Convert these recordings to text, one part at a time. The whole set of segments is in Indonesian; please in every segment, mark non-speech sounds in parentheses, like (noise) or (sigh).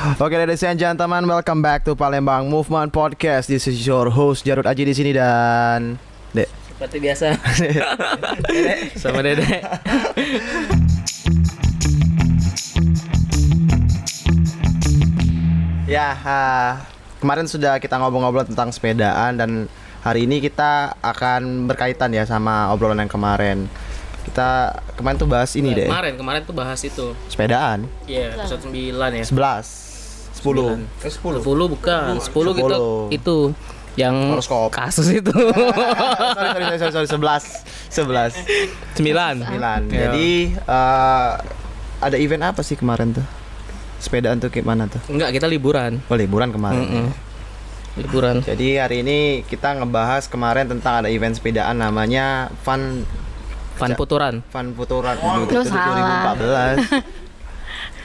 Oke, ladies and gentlemen, welcome back to Palembang Movement Podcast. This is your host Jarud Aji di sini dan Dek. Seperti biasa. (laughs) Sama Dedek. Ya, ah, kemarin sudah kita ngobrol-ngobrol tentang sepedaan dan hari ini kita akan berkaitan ya sama obrolan yang kemarin. Kita kemarin tuh bahas ini deh, Kemarin kemarin tuh bahas itu. sepedaan. Iya, episode 9 ya. 11 10 Eh 10 10 bukan. 10 gitu 10. itu yang Horoskop. kasus itu. (laughs) sorry, sorry, sorry, sorry, 11 11 9. 9 Iya. Jadi eh, ada event apa sih kemarin tuh? Sepedaan tuh gimana tuh? Enggak, kita liburan. Oh liburan kemarin Mm-mm. Liburan. Jadi hari ini kita ngebahas kemarin tentang ada event sepedaan namanya Fun Van Puturan. Fun Puturan salah. 2014 (laughs)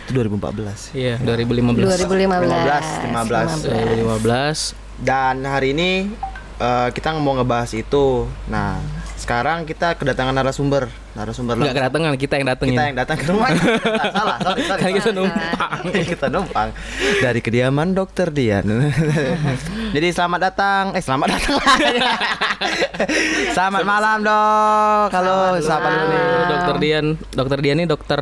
Itu 2014 Iya, 2015. 2015. 15 2015. Dan hari ini eh, kita mau ngebahas itu. Nah sekarang kita kedatangan narasumber. Narasumber Enggak langsung. kedatangan, kita yang datengin. kita yang datang ke rumah. Salah sorry sorry Kan kita numpang. (laughs) kita numpang. Dari kediaman dokter Dian. (laughs) Jadi selamat datang. Eh selamat datang. (laughs) Selamat malam dok. Halo siapa dulu nih Dokter Dian, Dokter Dian ini dokter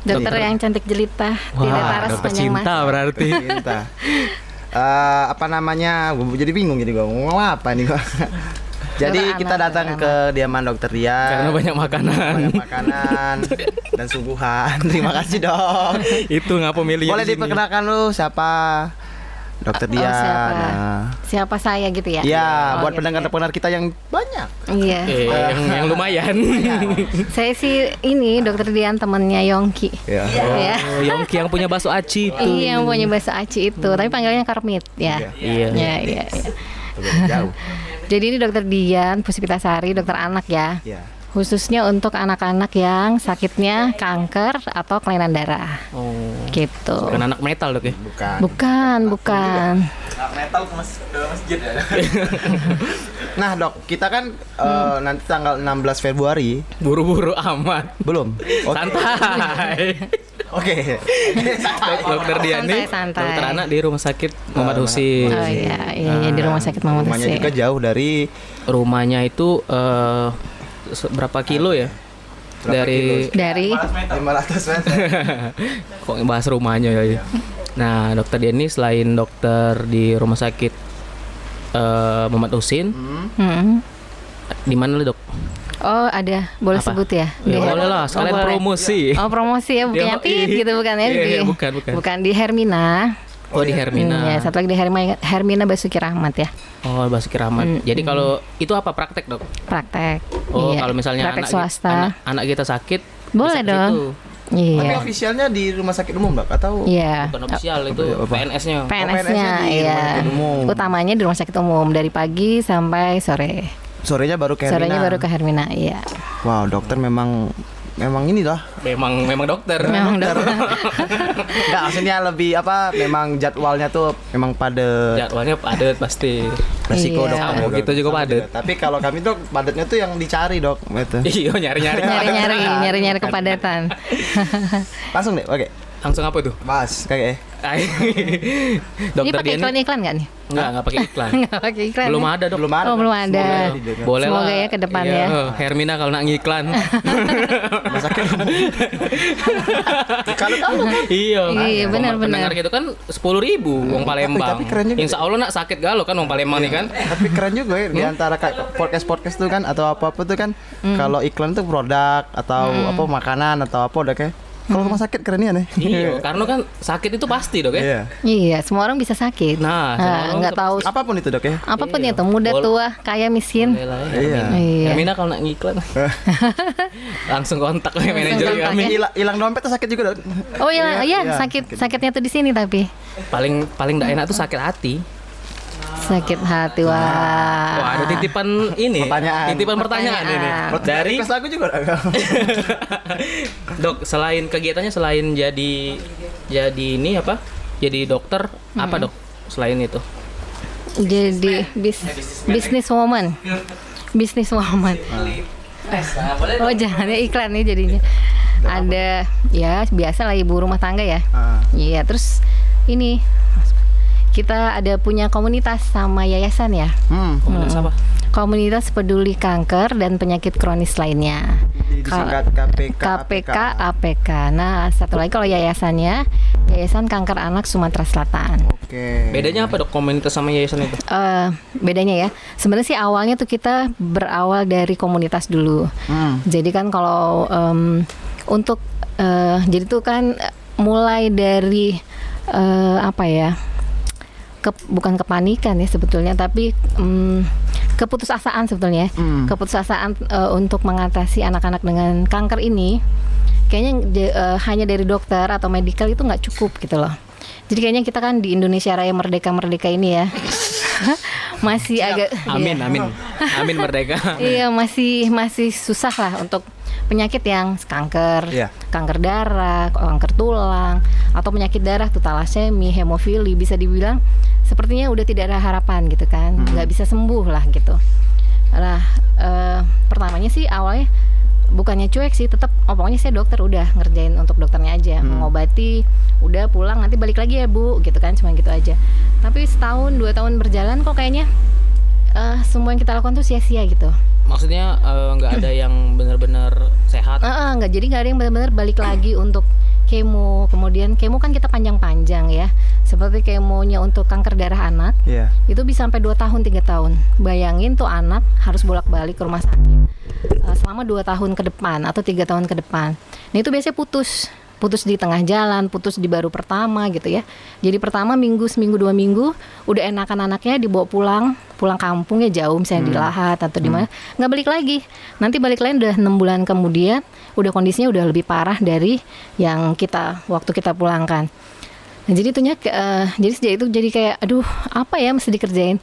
Dokter yang cantik jelita, tidak Wah, laras dokter cinta masa. berarti. Cinta. Eh, apa namanya? Gue jadi bingung jadi gue ngomong apa nih gue (laughs) jadi Dokter kita anak, datang dokter ke diaman dokter Dian Karena banyak makanan. banyak makanan dan suguhan. Terima kasih dok. Itu ngapa milih boleh diperkenalkan lu siapa dokter Oh, Dian siapa? Nah. Siapa saya gitu ya? Ya, Oh, buat gitu pendengar-pendengar kita yang banyak. Iya. Eh, yang, yang lumayan. Saya sih ini Dokter Dian temannya Yongki. Ya. Ya. Oh, Yongki yang punya bakso aci itu. Iya, yang punya bahasa Aci itu, tapi panggilnya Karmit ya. Iya. Ya, iya, iya. Jauh. Jadi ini Dokter Dian Puspitasari, dokter anak ya. Ya. Khususnya untuk anak-anak yang sakitnya kanker atau kelainan darah. Oh. Gitu. Bukan anak metal dok ya? Bukan. Bukan, bukan. metal ke masjid ya. (laughs) nah, Dok, kita kan eh, nanti tanggal 16 Februari Buru-buru amat. belum. Oke. Santai. (laughs) Oke. dokter Dian nih, Santai, santai. dokter anak di rumah sakit Muhammad Husin. Oh iya, iya, iya, di rumah sakit Muhammad Rumahnya Husin. juga jauh dari Rumahnya itu eh, se- berapa kilo ya? Berapa Dari Dari 500 meter. (laughs) kok bahas rumahnya ya. Nah, dokter ini selain dokter di rumah sakit eh, Muhammad Husin, Hmm. di mana lu, Dok? Oh ada, boleh Apa? sebut ya? Ya, boleh lah, sekalian boleh. promosi. Oh promosi ya, bukannya tit gitu bukan ya? Iya, di, iya, bukan, bukan. di Hermina. Oh, di Hermina. Hmm, ya, satu lagi di Hermina, Hermina Basuki Rahmat ya, Oh, Basuki Rahmat. Mm, Jadi kalau itu apa praktek, Dok? praktek. Oh, Iya, kalau misalnya praktek anak, swasta. anak anak kita sakit Boleh dong. Tapi Iya, ofisialnya di rumah sakit umum, Dok, atau iya. Bukan ofisial itu Apa? PNS-nya. PNS-nya, PNS-nya di iya. rumah sakit umum. Utamanya di rumah sakit umum dari pagi sampai sore. sorenya baru ke Hermina? Sorenya baru ke Hermina, iya. Wow, dokter memang memang ini lah. Memang memang dokter. Memang dokter. Enggak, (laughs) maksudnya lebih apa? Memang jadwalnya tuh memang pada Jadwalnya padat pasti. resiko Iya. dok. Sama kita juga padat. Tapi kalau kami dok padatnya tuh yang dicari dok, gitu. (laughs) Iya, nyari-nyari. Nyari-nyari, nyari-nyari kepadatan. Langsung deh, oke. Langsung apa itu? Mas, kayak eh. Ini dokter pakai Dian ini iklan-iklan nggak nih? enggak enggak pakai iklan. (laughs) Nggak pakai iklan. Belum ya? ada, Dok. belum ada. Oh, belum ada. Semoga Boleh Semoga lah. ya ke depan Iya, ya. Hermina kalau nak ngiklan. (laughs) Kalau tahu kan. iya. Iya, benar, benar. Pendengar gitu kan sepuluh ribu uang Palembang. tapi keren juga. Insya Allah nak sakit galau kan uang Palembang nih kan. Tapi keren juga ya di antara kayak podcast-podcast tuh kan atau apa-apa tuh kan kalau iklan tuh produk atau apa makanan atau apa udah kayak kalau rumah sakit keren ya nih. iya, (laughs) karena kan sakit itu pasti dok ya. Iya. Iya, semua orang bisa sakit. Nah, Nah, nggak tahu Apa pun itu dok ya. apa pun Iya. itu, muda Bol- tua, kaya miskin. Ya, Iya. Iya. Hermina kalau nak ngiklan (laughs) langsung kontak ke manajer ya. Hilang dompet tuh sakit juga dok. Oh iya, iya, iya, sakit sakitnya tuh di sini tapi Paling paling tidak enak tuh sakit hati. Sakit hati wah. Wah, ada titipan ini. Pertanyaan. Titipan pertanyaan, Pertanyaan. ini. Dari Request lagu juga dok. (laughs) Dok, selain kegiatannya selain jadi jadi ini apa? Jadi dokter, apa Hmm. dok? Selain itu. Jadi bis business woman. Business woman. Oh jangan ya iklan nih jadinya. ada ya biasa lah ibu rumah tangga ya. Ah. Iya, terus ini kita ada punya komunitas sama yayasan ya. Hmm. Komunitas apa? Komunitas peduli kanker dan penyakit kronis lainnya. Disingkat KPK. KPK APK. Nah, satu lagi kalau yayasannya Yayasan Kanker Anak Sumatera Selatan. Oke. Bedanya apa dok komunitas sama yayasan itu? Eh, bedanya ya, sebenarnya sih awalnya tuh kita berawal dari komunitas dulu. Hmm. Jadi kan kalau em, untuk eh, jadi tuh kan mulai dari eh, apa ya? Ke- bukan kepanikan ya sebetulnya, tapi em, keputusasaan sebetulnya. ya. Hmm. Keputusasaan eh, untuk mengatasi anak-anak dengan kanker ini kayaknya de- eh, hanya dari dokter atau medical itu nggak cukup gitu loh. Jadi kayaknya kita kan di Indonesia Raya Merdeka Merdeka ini ya (laughs) masih agak Amin iya. amin (laughs) amin merdeka. Iya masih masih susah lah untuk penyakit yang kanker, Iya. kanker darah, kanker tulang, atau penyakit darah tuh talasemi, hemofili bisa dibilang sepertinya udah tidak ada harapan gitu kan, nggak bisa sembuh lah gitu. Nah eh, pertamanya sih awalnya bukannya cuek sih, tetap oh pokoknya saya dokter udah ngerjain untuk dokternya aja, mengobati, udah pulang nanti balik lagi ya bu, gitu kan cuma gitu aja. Tapi setahun dua tahun berjalan kok kayaknya eh, semua yang kita lakukan tuh sia-sia gitu. Maksudnya eh, nggak ada yang benar-benar sehat. Heeh, nggak jadi nggak ada yang benar-benar balik lagi untuk kemo kemudian kemo kan kita panjang-panjang ya seperti kemonya untuk kanker darah anak Iya. itu bisa sampai 2 tahun tiga tahun bayangin tuh anak harus bolak-balik ke rumah sakit eh, selama dua tahun ke depan atau tiga tahun ke depan nah itu biasanya putus putus di tengah jalan putus di baru pertama gitu ya. Jadi pertama minggu seminggu dua minggu udah enakan anaknya dibawa pulang pulang kampung ya jauh misalnya di Lahat atau di mana. Nggak balik lagi. Nanti balik lagi udah enam bulan kemudian udah kondisinya udah lebih parah dari yang kita waktu kita pulangkan. Nah, jadi itunya eh, jadi sejak itu jadi kayak aduh apa ya mesti dikerjain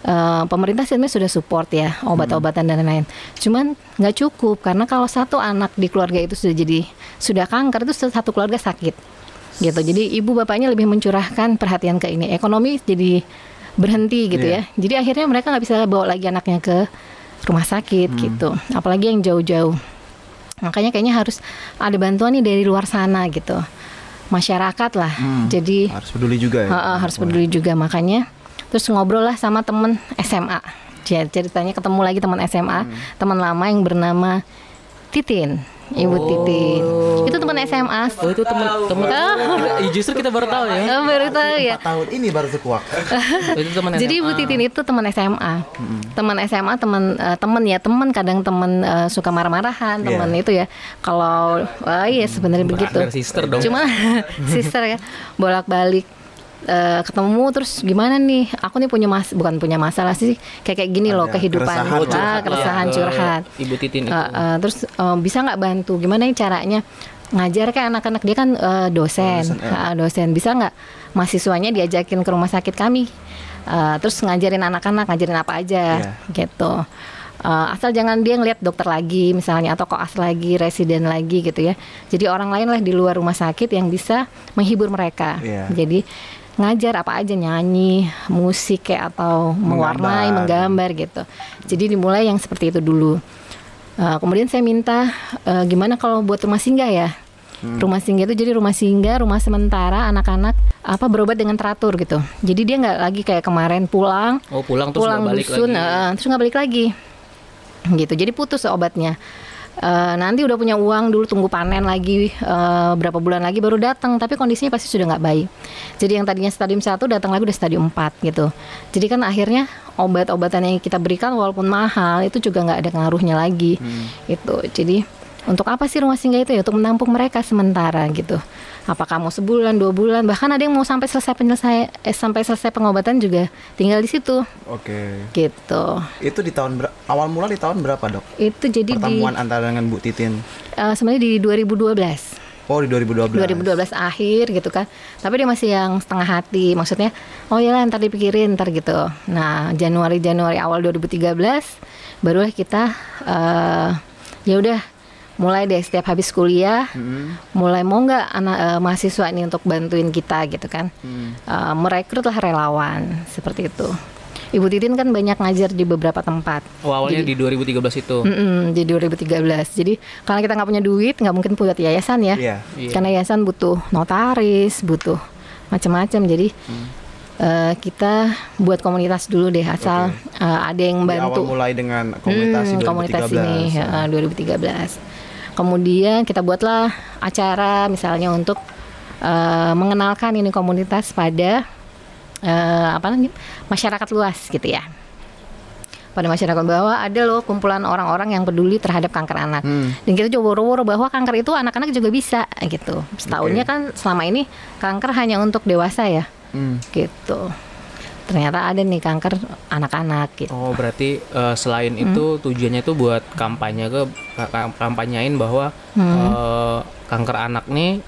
Eh, pemerintah sebenarnya sudah support ya obat-obatan dan lain-lain. Cuman nggak cukup karena kalau satu anak di keluarga itu sudah jadi sudah kanker itu satu keluarga sakit. Gitu. Jadi ibu bapaknya lebih mencurahkan perhatian ke ini. Ekonomi jadi berhenti gitu Iya. ya. Jadi akhirnya mereka nggak bisa bawa lagi anaknya ke rumah sakit gitu. Apalagi yang jauh-jauh. Makanya kayaknya harus ada bantuan nih dari luar sana gitu. Masyarakat lah. Jadi Harus peduli juga ya. Ha-ha, harus peduli juga. Makanya terus ngobrol lah sama temen SMA Jadi ceritanya ketemu lagi teman SMA teman lama yang bernama Titin Ibu Titin itu teman SMA Oh itu teman teman. Kita- Ih, Justru kita baru tahu ya. Oh, baru tahu ya tahun ini baru sekuak. Oh, (laughs) itu teman Jadi. Ibu Titin itu teman SMA, teman SMA, teman eh, teman ya teman kadang teman eh, suka marah-marahan, teman itu ya. Kalau wah iya sebenarnya begitu. Brother, sister dong. Cuma (laughs) (laughs) sister ya bolak-balik eh, ketemu terus gimana nih? Aku nih punya mas bukan punya masalah sih kayak kayak gini loh Ada kehidupan keresahan, Ah, curhat. keresahan ke curhat. Ibu Titin itu. Eh, eh, terus eh, bisa nggak bantu? Gimana nih caranya ngajar kan anak-anak dia kan eh, dosen, Dosen, ya. Ah, dosen bisa nggak mahasiswanya diajakin ke rumah sakit kami? Eh, terus ngajarin anak-anak ngajarin apa aja Iya. gitu. Eh, asal jangan dia ngeliat dokter lagi misalnya atau koas lagi, residen lagi gitu ya. Jadi orang lain lah di luar rumah sakit yang bisa menghibur mereka. Iya. Jadi ngajar apa aja nyanyi, musik kayak atau mewarnai, Menggambar. menggambar gitu. Jadi dimulai yang seperti itu dulu. Uh, kemudian saya minta uh, gimana kalau buat rumah singgah ya. Rumah singgah itu jadi rumah singgah, rumah sementara anak-anak apa berobat dengan teratur gitu. Jadi dia nggak lagi kayak kemarin pulang, Oh pulang terus pulang balik dusun, lagi. uh, terus nggak balik lagi. Gitu. Jadi putus obatnya. Uh, nanti udah punya uang dulu tunggu panen lagi uh, berapa bulan lagi baru datang. Tapi kondisinya pasti sudah nggak baik. Jadi yang tadinya stadium 1 datang lagi udah stadium 4 gitu. Jadi kan akhirnya obat-obatan yang kita berikan walaupun mahal itu juga nggak ada pengaruhnya lagi. Itu jadi untuk apa sih rumah singgah itu ya? Untuk menampung mereka sementara gitu apakah mau sebulan dua bulan bahkan ada yang mau sampai selesai penyelesai eh, sampai selesai pengobatan juga tinggal di situ Oke. gitu Itu di tahun ber- awal mula di tahun berapa, Dok? itu jadi di Pertemuan antara dengan Bu Titin. eh, sebenarnya di 2012 Oh, di 2012. 2012 akhir gitu kan tapi dia masih yang setengah hati maksudnya oh ya ntar dipikirin ntar gitu nah Januari Januari awal 2013 barulah kita eh ya udah mulai deh setiap habis kuliah mulai mau nggak anak eh, mahasiswa ini untuk bantuin kita gitu kan Hmm. Eh, merekrut lah relawan seperti itu Ibu Titin kan banyak ngajar di beberapa tempat. Oh, awalnya di 2013 itu. Mm-mm, di 2013. Jadi karena kita nggak punya duit, nggak mungkin buat yayasan ya. Iya. Iya. Karena yayasan butuh notaris, butuh macam-macam. Jadi Hmm. eh, kita buat komunitas dulu deh, asal eh, ada yang Di awal bantu. mulai dengan komunitas Hmm, di 2013. komunitas ini ya, 2013. Kemudian kita buatlah acara misalnya untuk eh, mengenalkan ini komunitas pada eh, apa namanya masyarakat luas gitu ya. Pada masyarakat bahwa ada loh kumpulan orang-orang yang peduli terhadap kanker anak. Hmm. Dan kita coba woro-woro bahwa kanker itu anak-anak juga bisa gitu. Setahunnya Oke. kan selama ini kanker hanya untuk dewasa ya Hmm. gitu. Ternyata ada nih kanker anak-anak gitu. Oh, berarti eh, selain itu tujuannya itu buat kampanye ke ka- kampanyain bahwa eh, kanker anak nih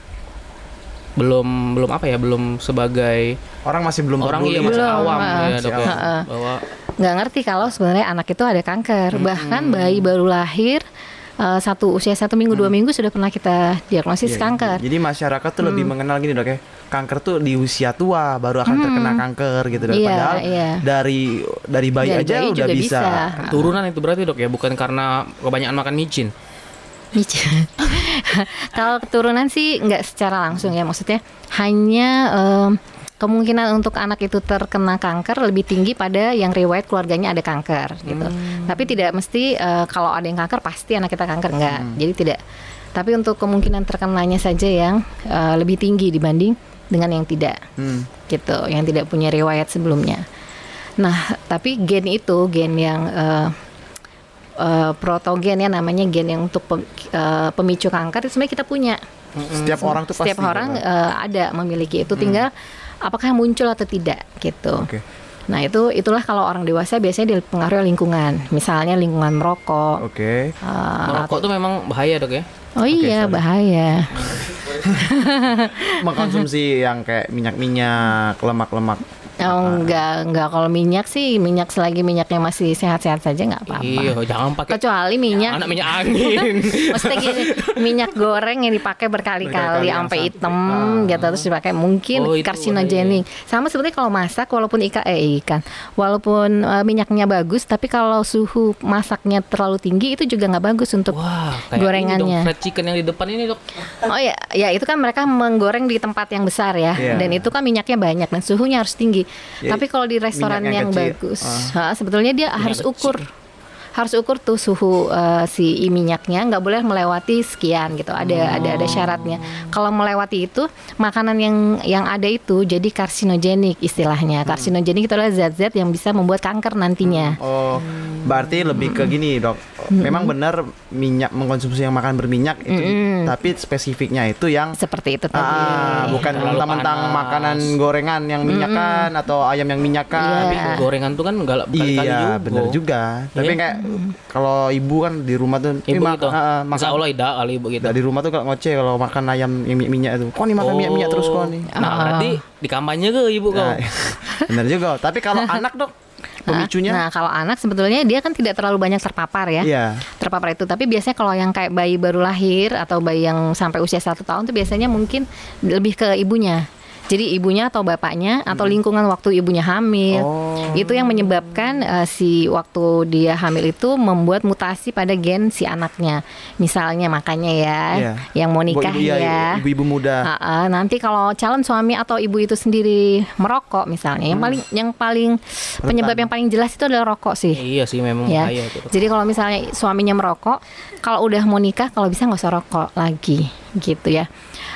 belum belum apa ya belum sebagai Orang masih belum orang peduli. iya masih Belum, awam ah. ya dok ya Heeh. bahwa nggak ngerti kalau sebenarnya anak itu ada kanker bahkan bayi baru lahir eh, satu usia satu minggu dua minggu sudah pernah kita diagnosis Iya, kanker Jadi masyarakat tuh Hmm. lebih mengenal gini dok ya, kanker tuh di usia tua baru akan terkena kanker gitu. dok. Iya, Padahal iya. dari dari bayi Dari aja bayi udah juga bisa. bisa. turunan itu berarti dok ya bukan karena kebanyakan makan micin Micin. (laughs) kalau keturunan sih nggak secara langsung ya maksudnya hanya em, kemungkinan untuk anak itu terkena kanker lebih tinggi pada yang riwayat keluarganya ada kanker gitu. Tapi tidak mesti eh, kalau ada yang kanker pasti anak kita kanker enggak. Jadi tidak. Tapi untuk kemungkinan terkenanya saja yang eh, lebih tinggi dibanding dengan yang tidak Hmm. gitu. Yang tidak punya riwayat sebelumnya. Nah tapi gen itu gen yang eh, eh, protogen ya namanya gen yang untuk pem- eh, pemicu kanker itu sebenarnya kita punya. Setiap orang tuh setiap pasti. orang eh, ada memiliki itu. Tinggal apakah muncul atau tidak gitu Oke. nah itu itulah kalau orang dewasa biasanya dipengaruhi lingkungan misalnya lingkungan merokok Oke. eh, merokok tuh memang bahaya dok ya oh iya sorry. bahaya (laughs) Mengkonsumsi yang kayak minyak-minyak, lemak-lemak. Oh, enggak, enggak kalau minyak sih minyak selagi minyaknya masih sehat-sehat saja nggak apa-apa. iya jangan pakai Kecuali minyak anak minyak angin (laughs) Maksudnya gini, minyak goreng yang dipakai berkali-kali sampai hitam Ah. gitu terus dipakai mungkin Oh, karsinogenik. Sama sebenarnya kalau masak walaupun ikan eh ikan, walaupun eh, minyaknya bagus tapi kalau suhu masaknya terlalu tinggi itu juga nggak bagus untuk wah kayak Gorengannya. ini dong fried chicken yang di depan ini dok Oh ya, ya itu kan mereka menggoreng di tempat yang besar ya, Iya. dan itu kan minyaknya banyak dan suhunya harus tinggi. Ya, Tapi kalau di restoran yang kecil. bagus, ha, sebetulnya dia harus ukur, harus ukur tuh suhu eh, si minyaknya nggak boleh melewati sekian gitu. Ada ada ada syaratnya. Kalau melewati itu makanan yang yang ada itu jadi karsinogenik istilahnya. Karsinogenik itu adalah zat-zat yang bisa membuat kanker nantinya. Oh, berarti lebih ke gini, Dok. Memang benar minyak mengkonsumsi yang makan berminyak itu, tapi spesifiknya itu yang Seperti itu tadi. Ah, bukan panas. makanan gorengan yang minyakan atau ayam yang minyakan. Iya. tapi gorengan tuh kan berkali-kali Iya, juga benar juga. Tapi Iya. kayak kalau ibu kan di rumah tuh, ibu "Ih, mak- gitu ah, ah, Insya makan Allah tidak kali ibu gitu Nah, di rumah tuh kalau ngoceh kalau makan ayam yang minyak itu. Kok nih makan minyak-minyak terus kok nih. Nah, berarti di kampanye ke ibu kau. Nah, (laughs) benar juga. Tapi kalau (laughs) anak, Dok, pemicunya Nah, kalau anak sebetulnya dia kan tidak terlalu banyak terpapar ya. Iya. terpapar itu tapi biasanya kalau yang kayak bayi baru lahir atau bayi yang sampai usia satu tahun tuh biasanya mungkin lebih ke ibunya jadi ibunya atau bapaknya atau lingkungan waktu ibunya hamil Oh. itu yang menyebabkan eh, si waktu dia hamil itu membuat mutasi pada gen si anaknya misalnya makanya ya Iya. yang mau nikah Ibu- iya, ya Ibu-ibu muda. Ah, ah, nanti kalau calon suami atau ibu itu sendiri merokok misalnya yang paling yang paling penyebab yang paling jelas itu adalah rokok sih Iya sih memang ya. bahaya itu. Jadi kalau misalnya suaminya merokok, kalau udah mau nikah, kalau bisa nggak usah rokok lagi, gitu ya.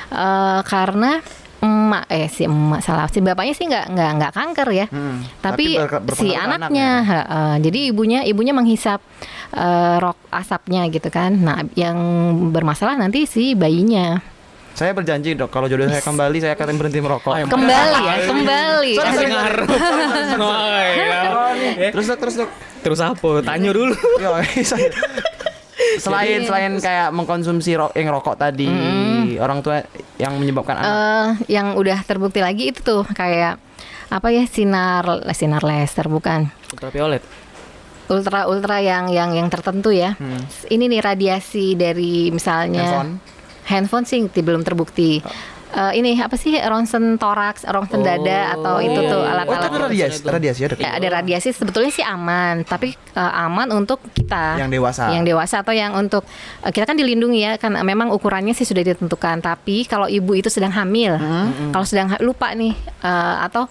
Eh, karena emak eh si emak salah si bapaknya sih nggak nggak nggak kanker ya, Hmm, tapi, tapi si anaknya, anak ya? heeh. jadi ibunya ibunya menghisap eh, rok asapnya gitu kan. Nah yang bermasalah nanti si bayinya. Saya berjanji, Dok, kalau jodoh saya kembali saya akan berhenti merokok. Kembali ya, (laughs) kembali. Ngaruh. (laughs) Iya. Terus, Dok, terus, Dok. Terus apa? Tanya dulu. (laughs) Selain selain kayak mengkonsumsi ro yang rokok tadi, orang tua yang menyebabkan anak. eh yang udah terbukti lagi itu tuh kayak apa ya sinar sinar laser bukan Ultraviolet. ultra ultra yang yang yang tertentu ya. Ini nih radiasi dari misalnya Handphone? handphone sih belum terbukti. Eh, ini apa sih ronsen toraks, ronsen dada atau itu tuh iya. Oh, itu alat-alat ada radiasi, radiasi ya dok? Ya, ada radiasi sebetulnya sih aman, tapi eh, aman untuk kita Yang dewasa. Yang dewasa atau yang untuk eh, kita kan dilindungi ya kan memang ukurannya sih sudah ditentukan. Tapi kalau ibu itu sedang hamil, kalau sedang lupa nih eh, atau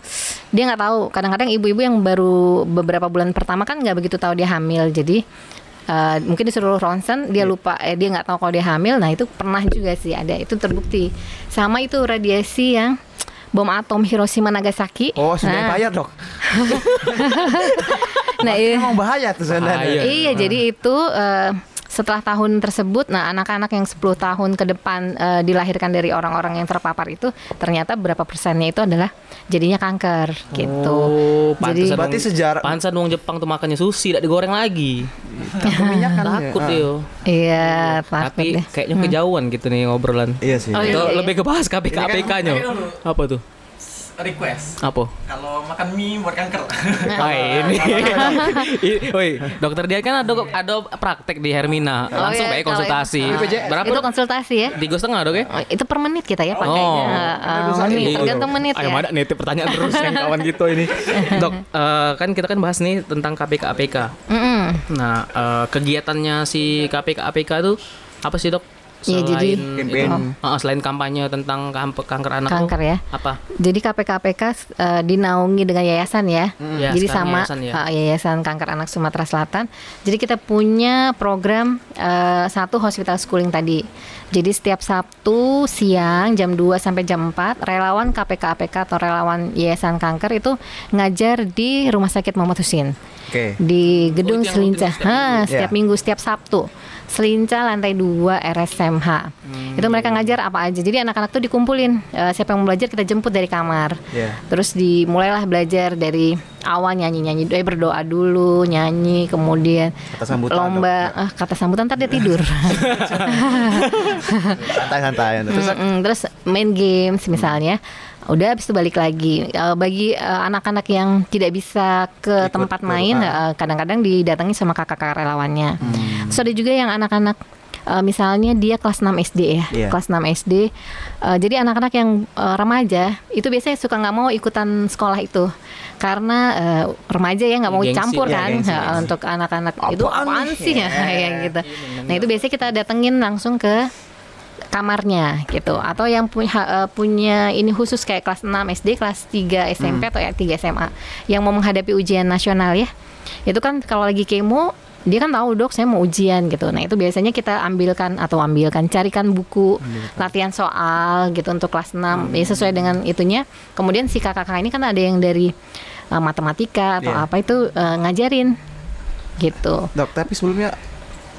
dia nggak tahu. Kadang-kadang ibu-ibu yang baru beberapa bulan pertama kan nggak begitu tahu dia hamil. Jadi eh, mungkin disuruh ronsen dia lupa eh, dia nggak tahu kalau dia hamil. Nah itu pernah juga sih ada itu terbukti. Sama itu radiasi yang bom atom Hiroshima Nagasaki. Oh, sudah Nah, bayar dok. (laughs) Nah, iya. Emang bahaya tuh sebenarnya. Bahaya. Iya, jadi itu eh, setelah tahun tersebut, nah anak-anak yang 10 tahun ke depan eh, dilahirkan dari orang-orang yang terpapar itu ternyata berapa persennya itu adalah jadinya kanker gitu. Oh, Jadi- pantesan Berarti sejarah- pantesan wong Jepang tuh makannya sushi tidak digoreng lagi. Keminyakan ya. Takut dia. Iya, takut Tapi deh. kayaknya kejauhan gitu nih ngobrolan. Iya sih. Oh, iya, Itu iya. lebih ke bahas KPK APK-nya. Apa tuh? Request Apa? kalau makan mie buat kanker (laughs) Ah ini. (laughs) Woi, dokter dia kan ada ada praktek di Hermina. Oh, Langsung iya, kayak konsultasi. kalau itu- ah, Berapa? Itu konsultasi ya. Tiga setengah dok ya? Oh, itu per menit kita ya Oh. pakainya. Eh, eh, menit, Iya. tergantung menit Ayo ya. ada nitip pertanyaan terus yang kawan gitu ini. (laughs) Dok, eh, kan kita kan bahas nih tentang KPK APK. Nah, eh, kegiatannya si KPK APK itu apa sih dok? Iya, jadi- Campaign. Eh, selain kampanye tentang kanker anak Kanker ya. apa? Jadi KPKPK eh, dinaungi dengan yayasan ya. Ya, Jadi sama yayasan ya. eh, yayasan Kanker Anak Sumatera Selatan. Jadi kita punya program eh, satu hospital schooling tadi. Jadi setiap Sabtu siang jam 2 sampai jam 4 relawan KPKPK atau relawan Yayasan Kanker itu ngajar di Rumah Sakit Muhammad Husin Oke. di gedung itu yang Selincah. setiap Ha, setiap Ya. minggu setiap Sabtu. Selincah lantai 2 RSMH. Itu mereka ngajar apa aja. Jadi anak-anak tuh dikumpulin. Eh, siapa yang mau belajar kita jemput dari kamar. Iya. Terus dimulailah belajar dari awal nyanyi-nyanyi, eh berdoa dulu, nyanyi, kemudian Kata sambutan, lomba dok. ah, kata sambutan ntar dia tidur. (laughs) Santai-santai. Terus Mm-mm, terus main games misalnya. Udah habis itu balik lagi. Eh, bagi eh, anak-anak yang tidak bisa ke Ikut tempat main, eh, kadang-kadang didatangi sama kakak-kakak relawannya. Hmm. Terus ada juga yang anak-anak eh, misalnya dia kelas 6 SD ya, Iya. kelas 6 SD. Eh, jadi anak-anak yang eh, remaja itu biasanya suka nggak mau ikutan sekolah itu karena eh, remaja ya nggak mau Gengsi. campur Iya, kan gengsi, gengsi. untuk anak-anak itu Apaan sih (laughs) ya kayak gitu. Nah itu biasanya kita datengin langsung ke kamarnya gitu atau yang punya eh, punya ini khusus kayak kelas 6 SD, kelas 3 SMP atau ya 3 SMA yang mau menghadapi ujian nasional ya. Itu kan kalau lagi kemo dia kan tahu dok saya mau ujian gitu. Nah itu biasanya kita ambilkan atau ambilkan carikan buku latihan soal gitu untuk kelas 6 ya sesuai dengan itunya. Kemudian si kakak-kakak ini kan ada yang dari eh, matematika atau Iya. apa itu eh, ngajarin gitu. dok, tapi sebelumnya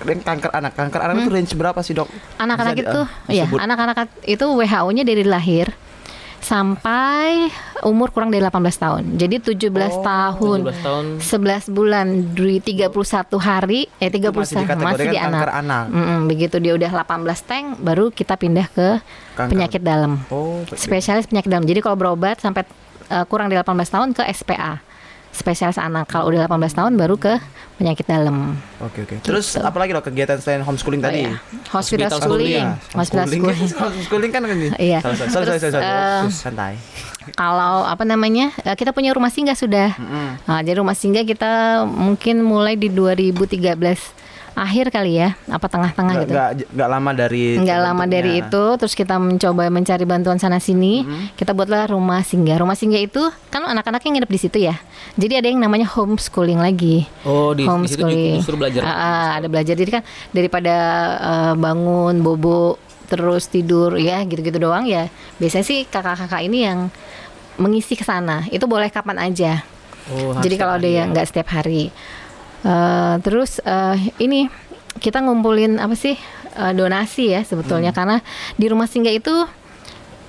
yang kanker anak, kanker anak itu range berapa sih dok? Anak-anak Bisa di- itu, ah, ya disebut. anak-anak itu WHO-nya dari lahir sampai umur kurang dari 18 tahun. Jadi 17 tahun, 17 tahun 11 bulan, dari 31 hari, eh 31 masih masih di kanker anak. anak. Mm-mm, begitu dia udah 18 tank, baru kita pindah ke Kanker. penyakit dalam. Oh, Spesialis penyakit dalam. Jadi kalau berobat sampai eh, kurang dari 18 tahun ke SPA. Spesialis anak. Kalau udah 18 tahun baru ke penyakit dalam. Oke oke. Terus apalagi dok kegiatan selain homeschooling tadi? Oh, iya. Hospital, Hospital schooling. Ya, Hospital schooling. (laughs) homeschooling kan kan Iya. Sorry, sorry, sorry, eh, santai. kalau apa namanya eh, kita punya rumah singgah sudah nah, jadi rumah singgah kita mungkin mulai di 2013 akhir kali ya? Apa tengah-tengah gitu? nggak, nggak lama dari nggak lama dari itu terus kita mencoba mencari bantuan sana sini. Kita buatlah rumah singgah. Rumah singgah itu kan anak-anaknya nginep di situ ya? Jadi ada yang namanya homeschooling lagi. Oh, di, di situ homeschooling. justru belajar. Ah, ah, ada belajar. Jadi kan daripada eh, bangun bobo terus tidur ya gitu-gitu doang ya biasanya sih kakak-kakak ini yang mengisi ke sana. Itu boleh kapan aja. Oh, jadi kalau ada yang nggak setiap hari Eh, terus eh, ini kita ngumpulin apa sih? Eh, donasi ya sebetulnya. Hmm. karena di rumah singgah itu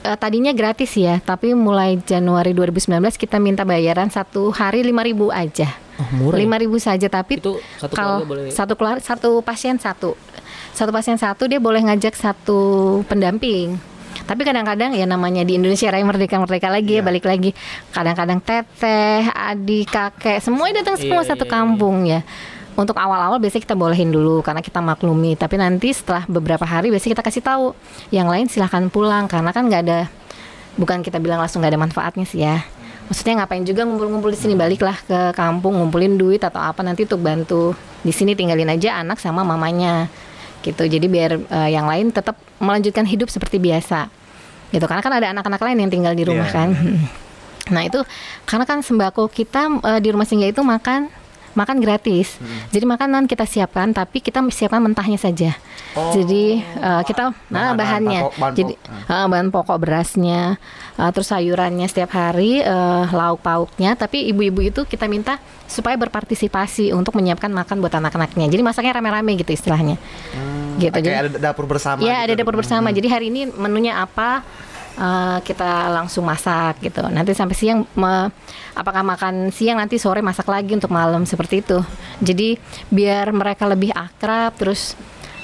eh, tadinya gratis ya tapi mulai Januari 2019 kita minta bayaran satu hari 5.000 aja. Oh, murah ya? lima ribu saja tapi Itu satu kalau boleh- satu keluarga satu pasien satu. Satu pasien satu dia boleh ngajak satu pendamping tapi kadang-kadang ya namanya di Indonesia Raya Merdeka Merdeka lagi Iya. ya balik lagi kadang-kadang teteh adik kakek semuanya datang semua Iya, satu iya, iya. kampung ya untuk awal-awal biasanya kita bolehin dulu karena kita maklumi. Tapi nanti setelah beberapa hari biasanya kita kasih tahu yang lain silahkan pulang karena kan nggak ada bukan kita bilang langsung nggak ada manfaatnya sih ya. Maksudnya ngapain juga ngumpul-ngumpul di sini baliklah ke kampung ngumpulin duit atau apa nanti untuk bantu di sini tinggalin aja anak sama mamanya gitu. Jadi biar eh, yang lain tetap melanjutkan hidup seperti biasa gitu karena kan ada anak-anak lain yang tinggal di rumah Iya. kan. (laughs) Nah itu karena kan sembako kita eh, di rumah singgah itu makan makan gratis. Jadi makanan kita siapkan tapi kita siapkan mentahnya saja. Jadi eh, kita nah Bahan- bahannya. bahan pokok- bahan Jadi pokok. bahan pokok berasnya, eh, terus sayurannya setiap hari, eh, lauk pauknya. Tapi ibu-ibu itu kita minta supaya berpartisipasi untuk menyiapkan makan buat anak-anaknya. Jadi masaknya rame-rame gitu istilahnya. Gitu. Jadi Kayak ada dapur bersama. Ya gitu. ada dapur bersama. Jadi hari ini menunya apa eh, kita langsung masak gitu. Nanti sampai siang me- apakah makan siang nanti sore masak lagi untuk malam seperti itu. Jadi biar mereka lebih akrab terus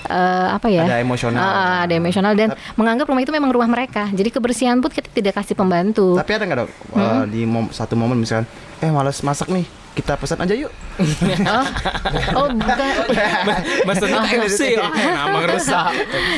eh, apa ya? Ada emosional. Ah, ah, ada emosional dan menganggap rumah itu memang rumah mereka. Jadi kebersihan pun kita tidak kasih pembantu. Tapi ada nggak dok Hmm? eh, di mom- satu momen misalkan, eh males masak nih, kita pesan aja yuk. oh, bukan. (laughs) Maksudnya KFC ah, nama rusak.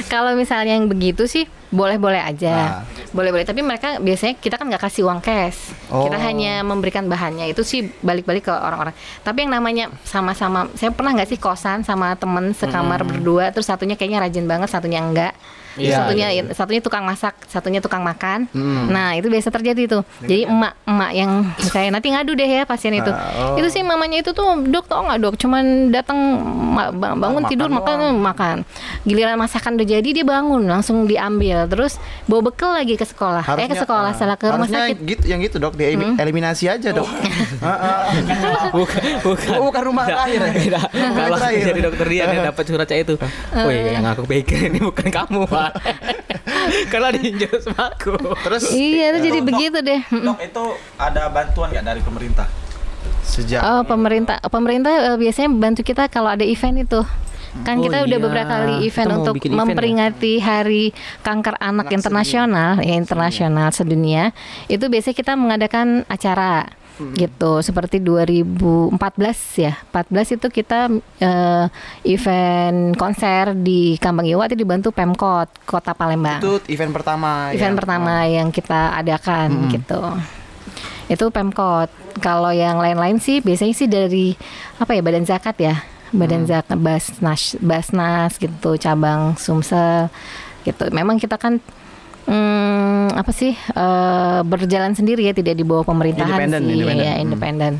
Kalau misalnya yang begitu sih boleh-boleh aja, Nah. boleh-boleh. Tapi mereka biasanya kita kan nggak kasih uang cash, kita Oh. hanya memberikan bahannya. Itu sih balik-balik ke orang-orang. Tapi yang namanya sama-sama, saya pernah nggak sih kosan sama temen sekamar berdua, terus satunya kayaknya rajin banget, satunya enggak. Iya, satunya iya, satunya tukang masak, satunya tukang makan. Hmm. Nah itu biasa terjadi tuh. Jadi emak-emak yang misalnya nanti ngadu deh ya pasien itu. Ah, oh. Itu sih mamanya itu tuh dok tau nggak dok, cuman datang bangun makan tidur makan doang. makan. Giliran masakan udah jadi dia bangun langsung diambil, terus bawa bekal lagi ke sekolah. eh ke sekolah, eh, salah ke rumah harusnya sakit. Hmm. gitu, yang gitu dok, dieliminasi aja dok. Heeh. bukan bukan Oh, bukan rumah terakhir ya? kalau jadi dokter dia dia dapat surat saya itu woi yang aku pikir ini bukan kamu pak (laughs) karena diinjak aku Terus Iya itu jadi Dok, begitu deh. Dok, itu ada bantuan nggak dari pemerintah? sejak Oh pemerintah, pemerintah eh, biasanya bantu kita kalau ada event itu. Kan Oh kita udah iya, beberapa kali kita event mau untuk event ya? memperingati Hari Kanker Anak, Anak Internasional, ya internasional sedunia. Itu biasanya kita mengadakan acara gitu. Seperti 2014 ya. 14 itu kita eh, event konser di Kambang Iwa itu dibantu Pemkot Kota Palembang. Itu event pertama. event yang- pertama yang kita adakan gitu. Itu pemkot. Kalau yang lain-lain sih biasanya sih dari apa ya badan zakat ya. Badan zakat basnas basnas gitu cabang sumsel gitu. Memang kita kan hmm, apa sih eh, berjalan sendiri ya tidak di bawah pemerintahan Independen, sih independen. ya Hmm. independen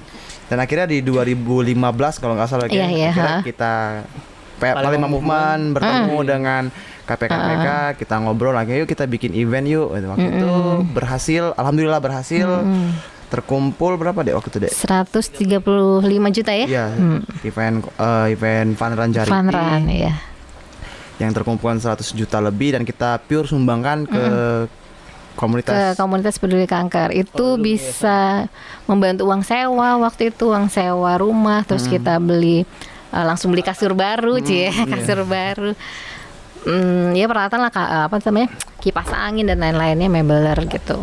Dan akhirnya di 2015 kalau nggak salah Iya, iya, akhirnya ha. kita Palembang Movement bertemu Hmm. dengan KPKPK, kita ngobrol lagi yuk kita bikin event yuk. Waktu itu berhasil, alhamdulillah berhasil. Terkumpul berapa deh waktu itu deh? 135 juta ya Iya, event eh, event Fun Run Charity Fun run ya yang terkumpulkan 100 juta lebih dan kita pure sumbangkan ke ke komunitas. komunitas peduli kanker. Itu bisa membantu uang sewa waktu itu uang sewa rumah terus kita beli eh, langsung beli kasur baru cie (laughs) kasur baru. Hmm, ya peralatan lah Kak, apa namanya kipas angin dan lain-lainnya mebeler gitu.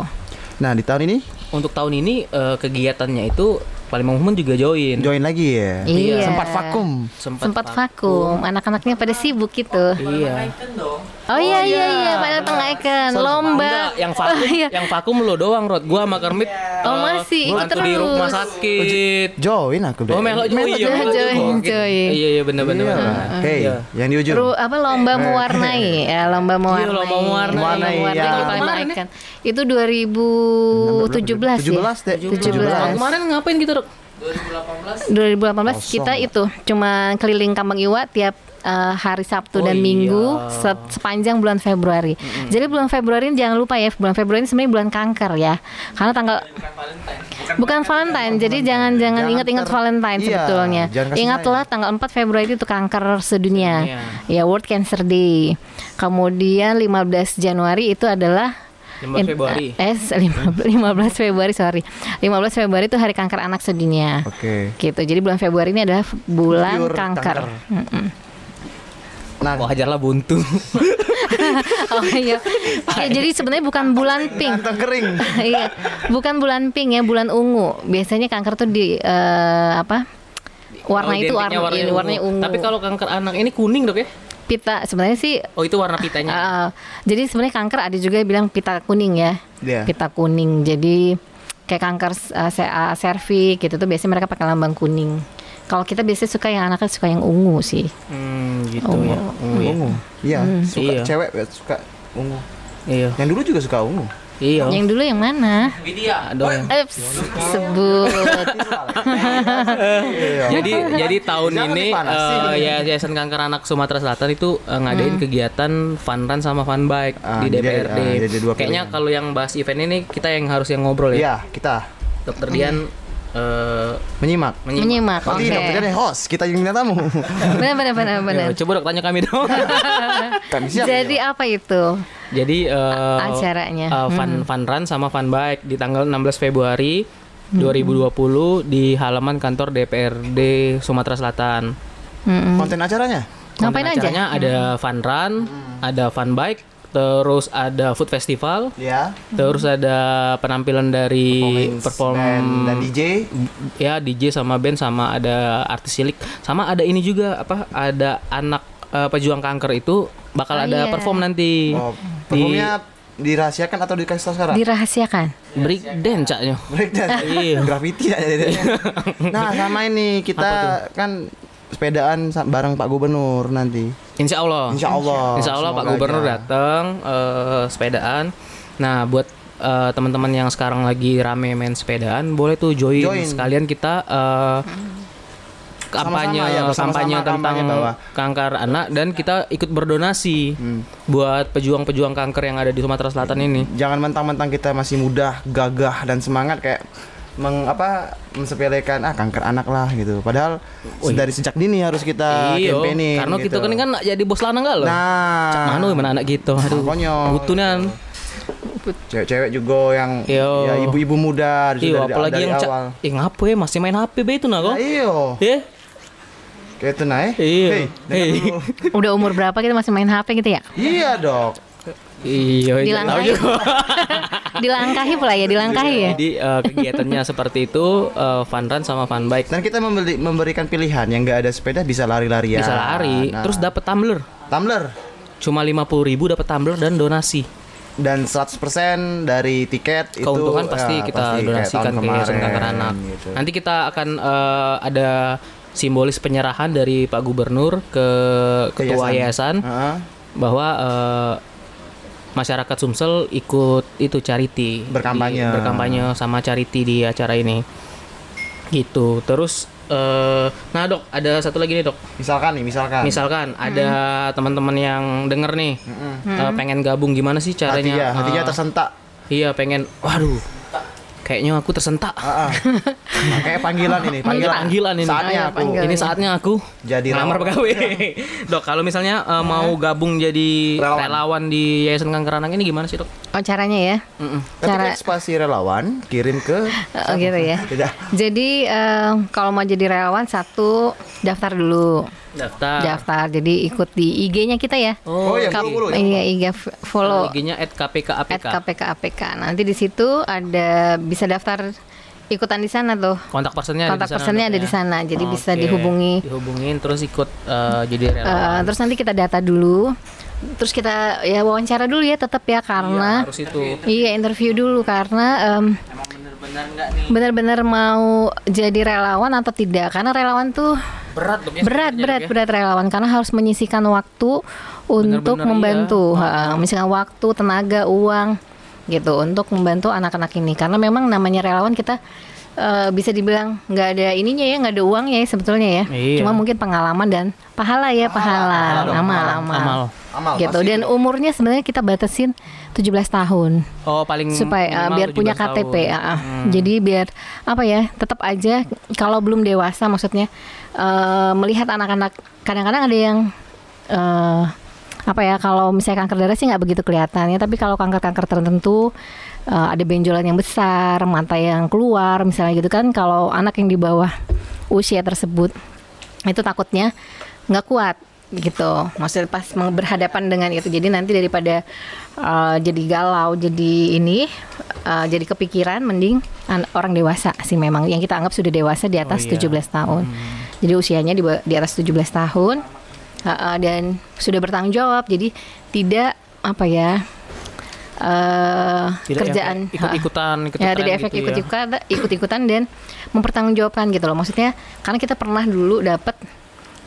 Nah, di tahun ini? Untuk tahun ini eh, kegiatannya itu Palembang Movement juga join. Join lagi ya. Iya. Sempat vakum. sempat sempat vakum. anak-anaknya pada sibuk gitu. Iya. Kan dong. Oh iya iya iya pada tengahkan lomba Enggak, yang vakum Iya. yang vakum lo doang Rod gua sama Kermit Oh, eh, masih, ikut bantu di rumah terus. sakit Join aku deh. Oh Melo iya, join, Melo join, join. Iya iya benar benar. Iya. benar. Oke, Iya. yang di ujung. Ru- apa lomba mewarnai ya lomba mewarnai lomba mewarnai. Mewarnai, Mewarnai ya. di Palembang Kemarin ya? Icon. itu 2017 17 ya deh. 17. Tahun kemarin ngapain gitu, Rod? 2018 Kosong. kita itu cuma keliling Kambang Iwa tiap eh, hari Sabtu Oh dan iya. Minggu se- sepanjang bulan Februari. Jadi bulan Februari ini jangan lupa ya, bulan Februari ini sebenarnya bulan kanker ya. Karena tanggal bukan Valentine. Jadi jangan jangan Jangan ingat-ingat Valentine iya, sebetulnya. Ingatlah tanggal 4 Februari itu kanker sedunia. Sedunia. Ya World Cancer Day. Kemudian 15 Januari itu adalah 15 in- Februari. eh 15, 15 (laughs) Februari sorry 15 Februari itu hari kanker anak sedunia Oke. gitu jadi bulan Februari ini adalah bulan Pure kanker, kanker. Mm-mm. Nah, Wajarlah buntu. (laughs) oh iya Ya, jadi sebenarnya bukan bulan pink kantong kering. (laughs) iya bukan bulan pink ya bulan ungu biasanya kanker tuh di eh, apa warna Oh, itu identiknya warna, ini warnanya ungu. Tapi kalau kanker anak ini kuning dok ya? pita sebenarnya sih Oh itu warna pitanya. uh, (laughs) jadi sebenarnya kanker ada juga yang bilang pita kuning ya. Iya. Pita kuning. Jadi kayak kanker uh, se- uh, serviks gitu tuh biasanya mereka pakai lambang kuning. Kalau kita biasanya suka yang anaknya suka yang ungu sih. Hmm, gitu Ungu. ya. Ungu ya. Ungu. Iya, suka Iya. cewek suka ungu. Iya. Yang dulu juga suka ungu. Iya. Yang dulu yang mana? Widya dong. Eh, sebut. (laughs) Iya. jadi jadi tahun ini eh, ya Yayasan Kanker Anak Sumatera Selatan itu eh, ngadain kegiatan fun run sama fun bike Ah, di jadi, DPRD. ah, jadi Kayaknya kalau yang bahas event ini kita yang harus yang ngobrol ya. Iya, kita Dokter Dian eh, menyimak. menyimak. Menyimak. Oke. Nanti dokternya nih host, kita yang tamu. Benar (laughs) benar benar benar. Ya, coba dok tanya kami dong. (laughs) Kami siap. Jadi apa itu? Jadi eh, Acaranya. eh, fun fun run sama fun bike di tanggal 16 Februari 2020 di halaman kantor DPRD Sumatera Selatan. Mm-mm. konten acaranya. Ngapain Konten aja? acaranya ada fun run, ada fun bike, terus ada food festival, Ya. terus ada penampilan dari Performance perform band dan DJ. ya DJ sama band sama ada artis cilik sama ada ini juga apa ada anak eh, pejuang kanker itu bakal Oh, ada iya. perform nanti Oh, di performnya dirahasiakan atau dikasih tahu sekarang? Dirahasiakan. break dance caknya Breakdance. (laughs) Iya. Graffiti aja jadinya. (laughs) Nah, sama ini kita kan sepedaan bareng Pak Gubernur nanti. Insya Allah Insya Allah. Insya Allah Pak Gubernur aja. datang eh, sepedaan. Nah, buat eh, teman-teman yang sekarang lagi rame main sepedaan, boleh tuh join, Join. sekalian kita eh, kampanye Sama-sama ya, bersama-sama kampanye tentang kampanye bahwa kanker anak dan kita ikut berdonasi Hmm. buat pejuang-pejuang kanker yang ada di Sumatera Selatan ini. Jangan mentang-mentang kita masih muda, gagah dan semangat kayak meng apa mensepelekan ah kanker anak lah gitu. Padahal dari sejak dini harus kita Iya, campaigning karena gitu. kita kan kan jadi bos lanang gak loh. Nah, Cak mana anak gitu. Aduh. Makanya. Butunan. cewek-cewek juga yang Iyo. ya ibu-ibu muda dari, Iya, dari- apalagi dari yang cak, awal. eh ngapa ya masih main HP be itu nah kok? Nah, iyo. Ya. Kayak itu nah eh. Iya. Dengar Hei. dulu. (laughs) Udah umur berapa kita masih main HP gitu ya? Iya, Dok. Iya, iya, tahu Dilangkahi. juga. Dilangkahi pula ya, dilangkahi ya. Jadi eh, kegiatannya (laughs) seperti itu eh, fun run sama fun bike. Dan kita memberi, memberikan pilihan yang nggak ada sepeda bisa lari-larian. Bisa lari, Nah, terus dapat tumbler. tumbler Cuma 50.000 ribu dapat tumbler dan donasi. dan 100% dari tiket Keuntungan itu pasti ya, kita pasti donasikan ke Yayasan Kanker Anak. gitu. Nanti kita akan eh, ada simbolis penyerahan dari Pak Gubernur ke Ke ketua yayasan Heeh. bahwa eh, masyarakat Sumsel ikut itu charity. Berkampanye. Di- berkampanye sama charity di acara ini. Gitu. Terus eh nah dok ada satu lagi nih dok. Misalkan nih, misalkan. misalkan ada teman-teman yang denger nih eh, pengen gabung gimana sih caranya? hatinya, hatinya Eh, tersentak. iya pengen waduh kayaknya aku tersentak ah. Kayak panggilan ini, panggilan. panggilan ini Saatnya Ayo, aku panggilan. ini saatnya aku Jadi relawan. pegawai (laughs) dok kalau misalnya eh, mau gabung jadi Relawan. relawan. di Yayasan Kanker Anak ini gimana sih dok Oh caranya ya? Mm-mm. Ketik Cara- spasi relawan, kirim ke (laughs) Oh gitu ya. (laughs) tidak Jadi eh, kalau mau jadi relawan satu daftar dulu, daftar daftar. Jadi ikut di IG-nya kita ya. Oh, ya, Kap- follow, ya. Iya, IG follow IG-nya @kpkapk. at KPK APK. Nanti di situ ada bisa daftar ikutan di sana tuh. Kontak personnya Kontak ada di sana. personnya ada ya? di sana. Jadi bisa Oke, dihubungi. Dihubungin terus ikut eh, jadi relawan. terus nanti kita data dulu. Terus kita ya wawancara dulu ya tetap ya karena harus itu. iya interview dulu karena nih? benar-benar mau jadi relawan atau tidak karena relawan tuh Berat ya. berat berat ya? berat relawan karena harus menyisikan waktu untuk Benar-benar membantu iya. Ha, menyisikan waktu tenaga uang gitu untuk membantu anak-anak ini karena memang namanya relawan kita eh, bisa dibilang nggak ada ininya ya nggak ada uangnya ya sebetulnya ya Iya. cuma mungkin pengalaman dan pahala ya pahala, amal amal. amal, Amal. amal. gitu dan itu. umurnya sebenarnya kita batasin 17 tahun Oh, paling supaya uh, biar punya 17 tahun. KTP ya. ah. Hmm. Jadi biar apa ya tetap aja kalau belum dewasa maksudnya eh, melihat anak-anak kadang-kadang ada yang eh, apa ya kalau misalnya kanker darah sih nggak begitu kelihatan ya tapi kalau kanker-kanker tertentu eh, ada benjolan yang besar mata yang keluar misalnya gitu kan kalau anak yang di bawah usia tersebut itu takutnya nggak kuat gitu. Maksudnya pas berhadapan dengan itu jadi nanti daripada uh, jadi galau jadi ini uh, jadi kepikiran mending an- orang dewasa sih memang yang kita anggap sudah dewasa di atas Oh, iya. 17 tahun. Jadi usianya di, di atas 17 tahun uh, uh, dan sudah bertanggung jawab. Jadi tidak apa ya eh Tidak kerjaan ikut-ikutan, ikut ya tidak efek gitu ya. ikut-ikutan ikut-ikutan dan mempertanggungjawabkan gitu loh maksudnya karena kita pernah dulu dapat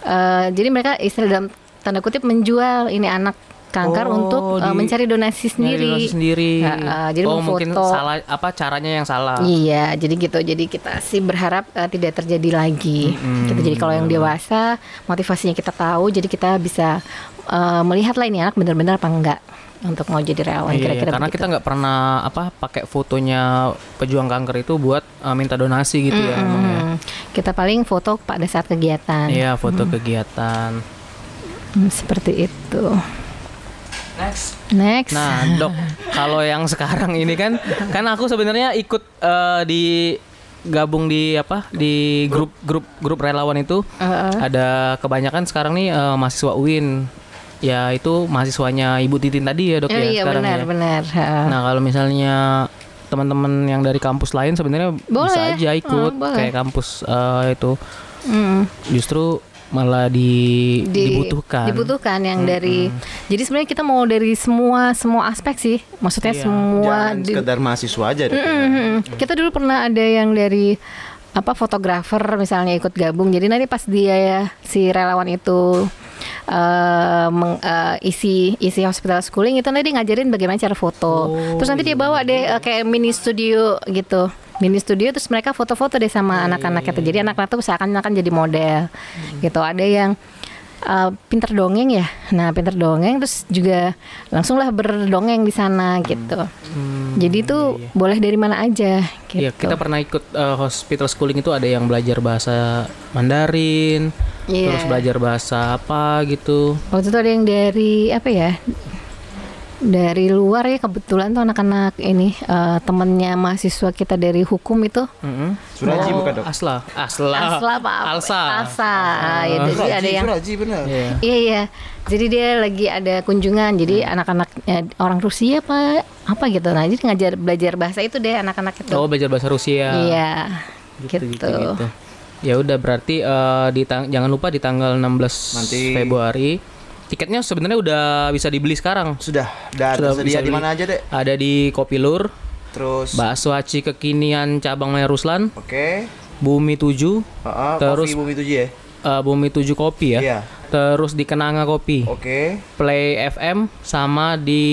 eh, jadi mereka istilah dalam tanda kutip menjual ini anak kanker Oh, untuk eh, di- mencari donasi sendiri donasi sendiri. Ya, eh, jadi oh mungkin salah apa caranya yang salah. Iya, jadi gitu. Jadi kita sih berharap eh, tidak terjadi lagi. Gitu. Jadi kalau yang dewasa, motivasinya kita tahu, jadi kita bisa eh, melihat lah ini anak benar-benar apa enggak untuk mau jadi relawan. Iya, Kira-kira karena begitu. kita nggak pernah apa pakai fotonya pejuang kanker itu buat uh, minta donasi gitu ya emang ya. Hmm, kita paling foto pada saat kegiatan. Iya, foto kegiatan. Hmm, seperti itu. Next. Next. Nah, Dok, (laughs) kalau yang sekarang ini kan kan aku sebenarnya ikut eh, di gabung di apa? di grup grup grup relawan itu Heeh. ada kebanyakan sekarang nih eh, mahasiswa UIN. Ya itu mahasiswanya Ibu Titin tadi ya, Dok Oh, ya iya sekarang benar ya. benar. Nah, kalau misalnya teman-teman yang dari kampus lain sebenarnya bisa aja ikut boleh. kayak kampus eh, itu. Hmm. Justru malah di, Di- dibutuhkan. dibutuhkan yang dari jadi sebenarnya kita mau dari semua semua aspek sih maksudnya Iya. semua Jangan di- sekedar mahasiswa aja deh. Mhm. Kita dulu pernah ada yang dari apa fotografer misalnya ikut gabung. Jadi nanti pas dia ya si relawan itu eh, meng- eh, isi isi hospital schooling itu nanti ngajarin bagaimana cara foto. Terus nanti dia bawa deh eh, kayak mini studio gitu. Mini studio terus mereka foto-foto deh sama anak-anak itu. Jadi anak-anak tuh seakan-akan jadi model gitu. Ada yang eh, pinter dongeng ya. Nah, pinter dongeng terus juga langsunglah berdongeng di sana gitu. Jadi itu boleh dari mana aja gitu. Iya, kita pernah ikut eh, hospital schooling itu ada yang belajar bahasa Mandarin, Iya. terus belajar bahasa apa gitu. Waktu itu ada yang dari apa ya? Dari luar ya kebetulan tuh anak-anak ini eh, temennya mahasiswa kita dari hukum itu Mm-mm. Suraji Oh, bukan, Dok? Asla, Asla, Asla apa? Alsa. Alsa. Ah, ya, jadi Suraji, ada yang Suraji bener. Iya. Iya iya. Jadi dia lagi ada kunjungan. Jadi anak-anak eh, orang Rusia apa apa gitu. Nah, jadi ngajar belajar bahasa itu deh anak-anak itu. Oh, belajar bahasa Rusia. Iya. Gitu, Gitu. gitu, gitu. Ya udah berarti eh, di tang- jangan lupa di tanggal 16 Nanti- Februari tiketnya sebenarnya udah bisa dibeli sekarang. Sudah, dan Sudah tersedia bisa di mana aja, Dek? Ada di Kopilur, Terus Bakso Aci Kekinian Cabang Maya Ruslan, Oke. Bumi 7, Heeh, Terus- Coffee Bumi 7 ya. eh, Bumi 7 Kopi ya. Iya. Terus di Kenanga Kopi, Oke. Play FM sama di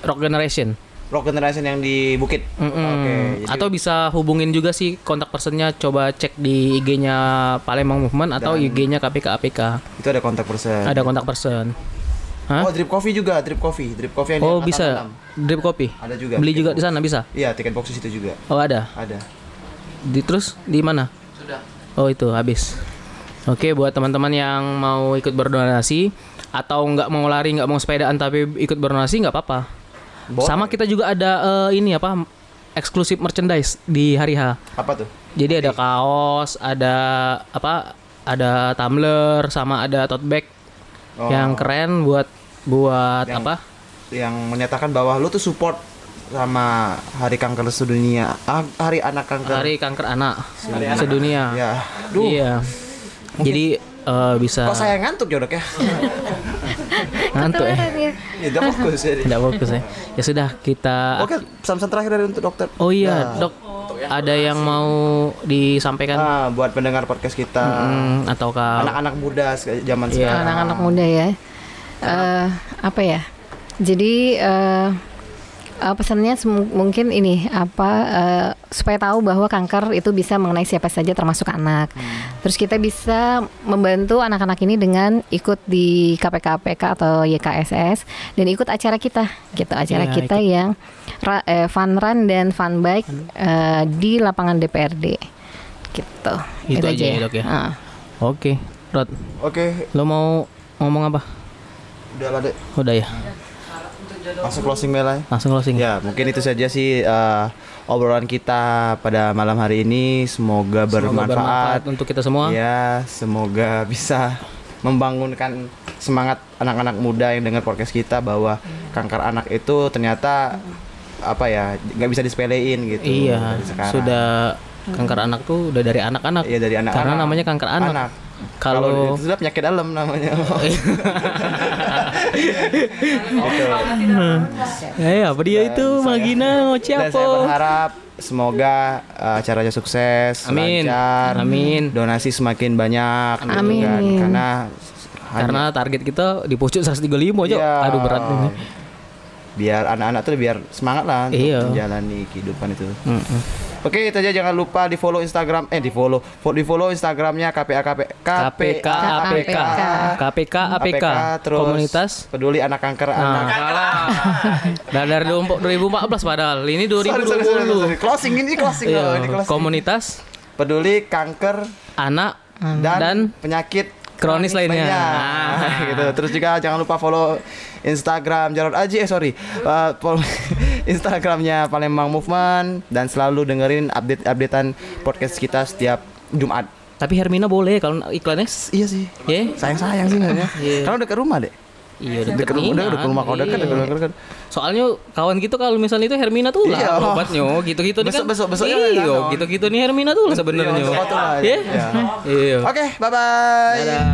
Rock Generation. Rock Generation yang di Bukit. Mm-mm. Oke. jadi- Atau bisa hubungin juga sih kontak personnya coba cek di IG-nya Palembang Movement atau IG-nya KPK APK. itu ada kontak person. Ada kontak person. Hah? Oh, drip coffee juga, drip coffee, drip coffee yang Oh bisa drip kopi. Ada juga. Beli juga box. di sana bisa. Iya, tiket box di situ juga. Oh ada. Ada. Di terus di mana? Sudah. Oh itu habis. Oke buat teman-teman yang mau ikut berdonasi atau nggak mau lari nggak mau sepedaan tapi ikut berdonasi nggak apa-apa. Boleh. Sama kita juga ada eh, ini apa eksklusif merchandise di hari H. Apa tuh? Jadi ada kaos, ada apa? Ada tumbler sama ada tote bag Oh, yang keren buat buat Yang- apa? yang menyatakan bahwa lu tuh support sama Hari Kanker Sedunia, ah, Hari Anak Kanker. Hari kanker anak sedunia. Ya. Duh. Iya. Jadi eh, bisa Kok saya ngantuk ya, Dok ya? (laughs) ngantuk ya. Keren ya. ya fokus ya. Tidak fokus ya. Ya sudah kita Oke, pesan-pesan terakhir dari untuk dokter. Oh iya, Nah. Dok. Ada yang mau disampaikan Ah, buat pendengar podcast kita, Hmm, ataukah anak-anak muda zaman Iya. sekarang. anak-anak muda ya Eh, apa ya jadi eh, eh, pesannya mungkin ini apa eh, supaya tahu bahwa kanker itu bisa mengenai siapa saja termasuk anak terus kita bisa membantu anak-anak ini dengan ikut di KPK-KPK atau YKSS dan ikut acara kita gitu acara Iya, kita yang ra- eh, fun run dan fun bike eh, di lapangan DPRD gitu Itu aja ya, Dok ya? Ah. Oke, Rod. Oke, Lo mau ngomong apa? udah lah, Dek. Udah ya. Langsung closing Mela. Langsung closing. Ya, mungkin itu saja sih eh, obrolan kita pada malam hari ini. Semoga, Semoga bermanfaat. untuk kita semua. Ya, semoga bisa membangunkan semangat anak-anak muda yang dengar podcast kita bahwa kanker anak itu ternyata apa ya nggak bisa disepelein gitu. Iya, sekarang. sudah Kanker anak tuh udah dari anak-anak. Iya dari anak. Karena namanya kanker anak. Kalau itu sudah penyakit dalam namanya. (laughs) Eh, apa dia itu Magina Dan apa? saya berharap semoga uh, acaranya sukses, Amin. lancar, Amin. donasi semakin banyak, gitu Amin. kan. Karena Karena target kita di pucuk 135 aja. Iya. Aduh berat ini. biar anak-anak tuh biar semangat lah untuk Iya. menjalani kehidupan itu. Oke, itu aja jangan lupa di follow Instagram eh di follow fo- di follow Instagramnya KPA KP KPK APK KPK APK terus komunitas peduli anak kanker Nah, anak. Nah, dari 2014 padahal. Ini Sorry, sorry, sorry, 2020. sorry. Closing ini closing Iya, loh, ini closing. komunitas peduli kanker anak dan, dan penyakit kronis lainnya. Nah, Ah. gitu. Terus juga jangan lupa follow Instagram Jarod Aji eh sorry Uh, follow Instagramnya Palembang Movement dan selalu dengerin update-updatean podcast kita setiap Jumat. Tapi Hermina boleh kalau iklannya. Iya sih. Ya. Sayang sayang sih sebenarnya. Iya. Karena dekat rumah deh. Iya, Dekat rumah, udah dekat rumah kau dekat, dekat dekat. Soalnya kawan kita kalau misalnya itu Hermina tuh lah Iya. obatnya gitu-gitu nih kan. Besok- besok- besoknya Iya, oh. gitu-gitu nih Hermina tuh lah sebenarnya. Iya, lah, Iya. iya. Iya. Oke, bye bye. Dadah.